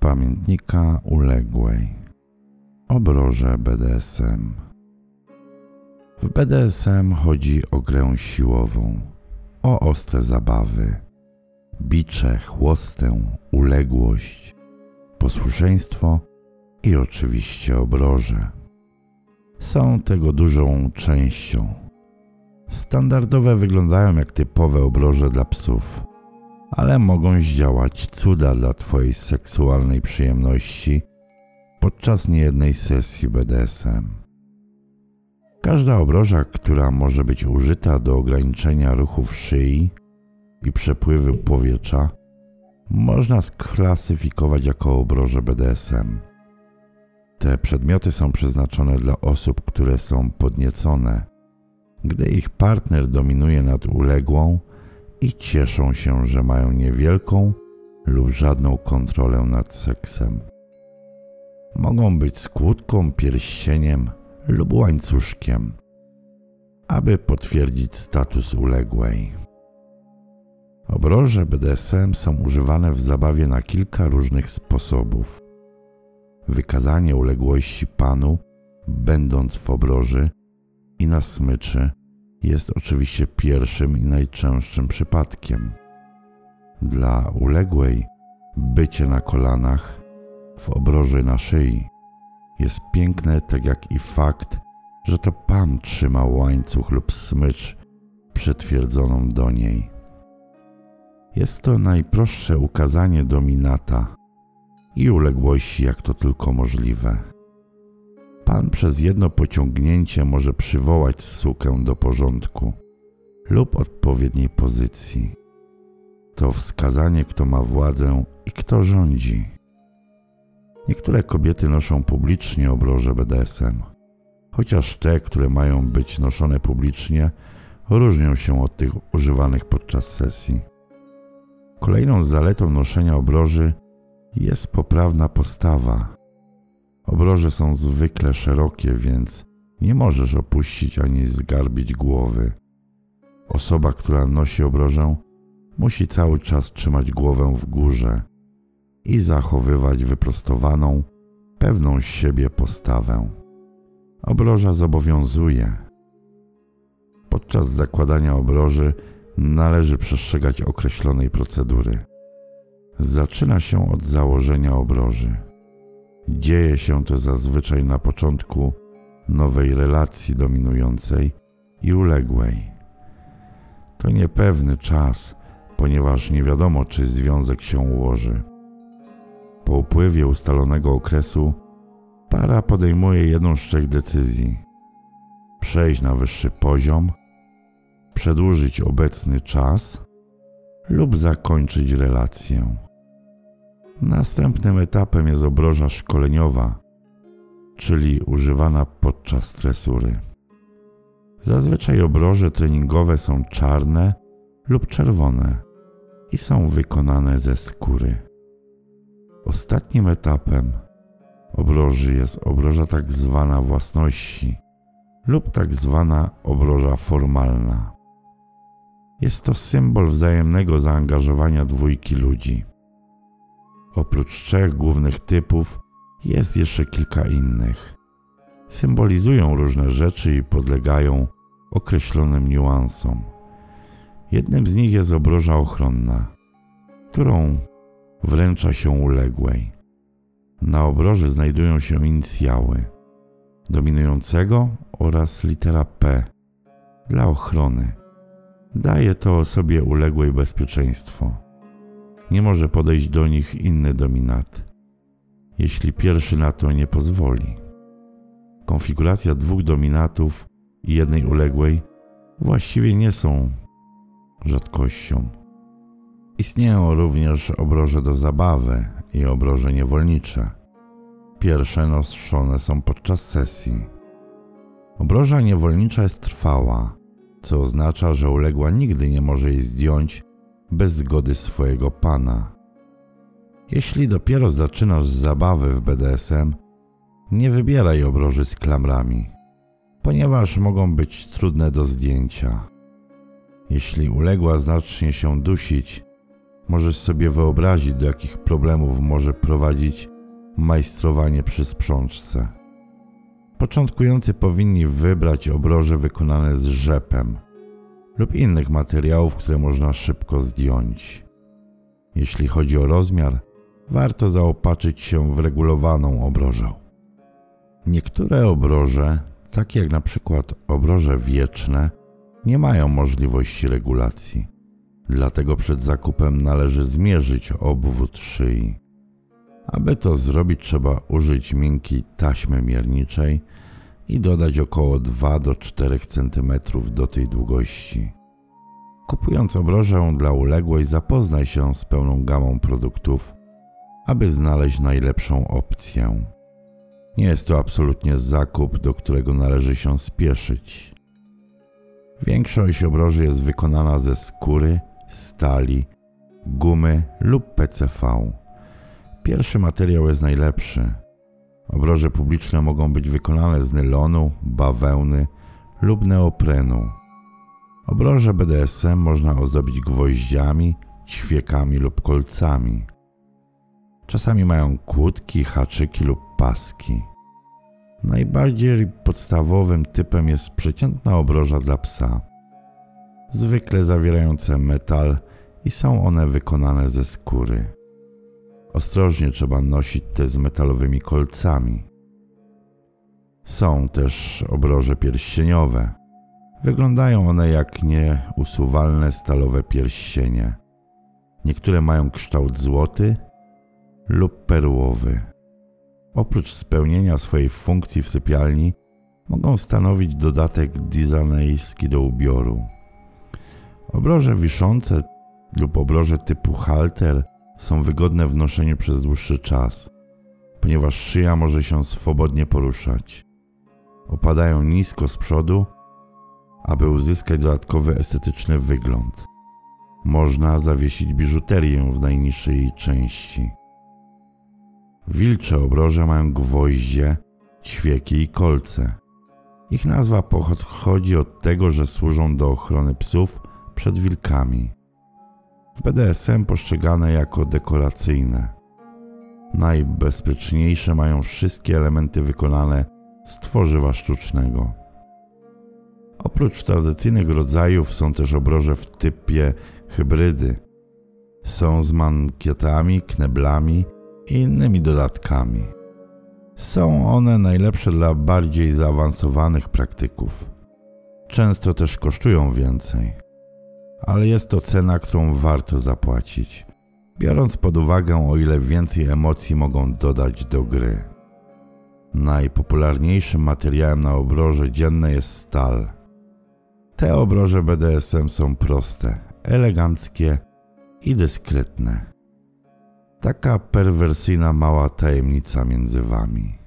pamiętnika uległej. Obroże BDSM. W BDSM chodzi o grę siłową, o ostre zabawy, bicze, chłostę, uległość, posłuszeństwo i oczywiście obroże. Są tego dużą częścią. Standardowe wyglądają jak typowe obroże dla psów, ale mogą zdziałać cuda dla Twojej seksualnej przyjemności podczas niejednej sesji BDSM. Każda obroża, która może być użyta do ograniczenia ruchów szyi i przepływu powietrza, można sklasyfikować jako obroże BDSM. Te przedmioty są przeznaczone dla osób, które są podniecone, gdy ich partner dominuje nad uległą i cieszą się, że mają niewielką lub żadną kontrolę nad seksem. Mogą być skłódką, pierścieniem lub łańcuszkiem, aby potwierdzić status uległej. Obroże BDSM są używane w zabawie na kilka różnych sposobów. Wykazanie uległości panu, będąc w obroży i na smyczy, jest oczywiście pierwszym i najczęstszym przypadkiem. Dla uległej bycie na kolanach w obroży na szyi jest piękne, tak jak i fakt, że to pan trzymał łańcuch lub smycz przytwierdzoną do niej. Jest to najprostsze ukazanie dominata i uległości, jak to tylko możliwe. Pan przez jedno pociągnięcie może przywołać sukę do porządku lub odpowiedniej pozycji. To wskazanie, kto ma władzę i kto rządzi. Niektóre kobiety noszą publicznie obroże BDSM, chociaż te, które mają być noszone publicznie, różnią się od tych używanych podczas sesji. Kolejną zaletą noszenia obroży jest poprawna postawa. Obroże są zwykle szerokie, więc nie możesz opuścić ani zgarbić głowy. Osoba, która nosi obrożę, musi cały czas trzymać głowę w górze i zachowywać wyprostowaną, pewną siebie postawę. Obroża zobowiązuje. Podczas zakładania obroży należy przestrzegać określonej procedury. Zaczyna się od założenia obroży. Dzieje się to zazwyczaj na początku nowej relacji dominującej i uległej. To niepewny czas, ponieważ nie wiadomo, czy związek się ułoży. Po upływie ustalonego okresu para podejmuje jedną z trzech decyzji: przejść na wyższy poziom, przedłużyć obecny czas lub zakończyć relację. Następnym etapem jest obroża szkoleniowa, czyli używana podczas tresury. Zazwyczaj obroże treningowe są czarne lub czerwone i są wykonane ze skóry. Ostatnim etapem obroży jest obroża tak zwana własności lub tak zwana obroża formalna. Jest to symbol wzajemnego zaangażowania dwójki ludzi. Oprócz trzech głównych typów jest jeszcze kilka innych. Symbolizują różne rzeczy i podlegają określonym niuansom. Jednym z nich jest obroża ochronna, którą wręcza się uległej. Na obroży znajdują się inicjały dominującego oraz litera P dla ochrony. Daje to osobie uległej bezpieczeństwo. Nie może podejść do nich inny dominat, jeśli pierwszy na to nie pozwoli. Konfiguracja dwóch dominatów i jednej uległej właściwie nie są rzadkością. Istnieją również obroże do zabawy i obroże niewolnicze. Pierwsze noszone są podczas sesji. Obroża niewolnicza jest trwała, co oznacza, że uległa nigdy nie może jej zdjąć bez zgody swojego pana. Jeśli dopiero zaczynasz zabawy w BDSM, nie wybieraj obroży z klamrami, ponieważ mogą być trudne do zdjęcia. Jeśli uległa zacznie się dusić, Możesz sobie wyobrazić, do jakich problemów może prowadzić majstrowanie przy sprzączce. Początkujący powinni wybrać obroże wykonane z rzepem lub innych materiałów, które można szybko zdjąć. Jeśli chodzi o rozmiar, warto zaopatrzyć się w regulowaną obrożę. Niektóre obroże, takie jak na przykład obroże wieczne, nie mają możliwości regulacji. Dlatego przed zakupem należy zmierzyć obwód szyi. Aby to zrobić, trzeba użyć miękkiej taśmy mierniczej i dodać około 2 do 4 cm do tej długości. Kupując obrożę dla uległej, zapoznaj się z pełną gamą produktów, aby znaleźć najlepszą opcję. Nie jest to absolutnie zakup, do którego należy się spieszyć. Większość obroży jest wykonana ze skóry, stali, gumy lub PCV. Pierwszy materiał jest najlepszy. Obroże publiczne mogą być wykonane z nylonu, bawełny lub neoprenu. Obroże BDSM można ozdobić gwoździami, ćwiekami lub kolcami. Czasami mają kłódki, haczyki lub paski. Najbardziej podstawowym typem jest przeciętna obroża dla psa. Zwykle zawierające metal i są one wykonane ze skóry. Ostrożnie trzeba nosić te z metalowymi kolcami. Są też obroże pierścieniowe. Wyglądają one jak nieusuwalne stalowe pierścienie. Niektóre mają kształt złoty lub perłowy. Oprócz spełnienia swojej funkcji w sypialni, mogą stanowić dodatek disneyski do ubioru. Obroże wiszące lub obroże typu halter są wygodne w noszeniu przez dłuższy czas, ponieważ szyja może się swobodnie poruszać. Opadają nisko z przodu, aby uzyskać dodatkowy estetyczny wygląd. Można zawiesić biżuterię w najniższej jej części. Wilcze obroże mają gwoździe, ćwieki i kolce. Ich nazwa pochodzi od tego, że służą do ochrony psów przed wilkami. BDSM postrzegane jako dekoracyjne. Najbezpieczniejsze mają wszystkie elementy wykonane z tworzywa sztucznego. Oprócz tradycyjnych rodzajów są też obroże w typie hybrydy. Są z mankietami, kneblami i innymi dodatkami. Są one najlepsze dla bardziej zaawansowanych praktyków. Często też kosztują więcej, ale jest to cena, którą warto zapłacić, biorąc pod uwagę, o ile więcej emocji mogą dodać do gry. Najpopularniejszym materiałem na obroże dzienne jest stal. Te obroże BDSM są proste, eleganckie i dyskretne. Taka perwersyjna mała tajemnica między wami.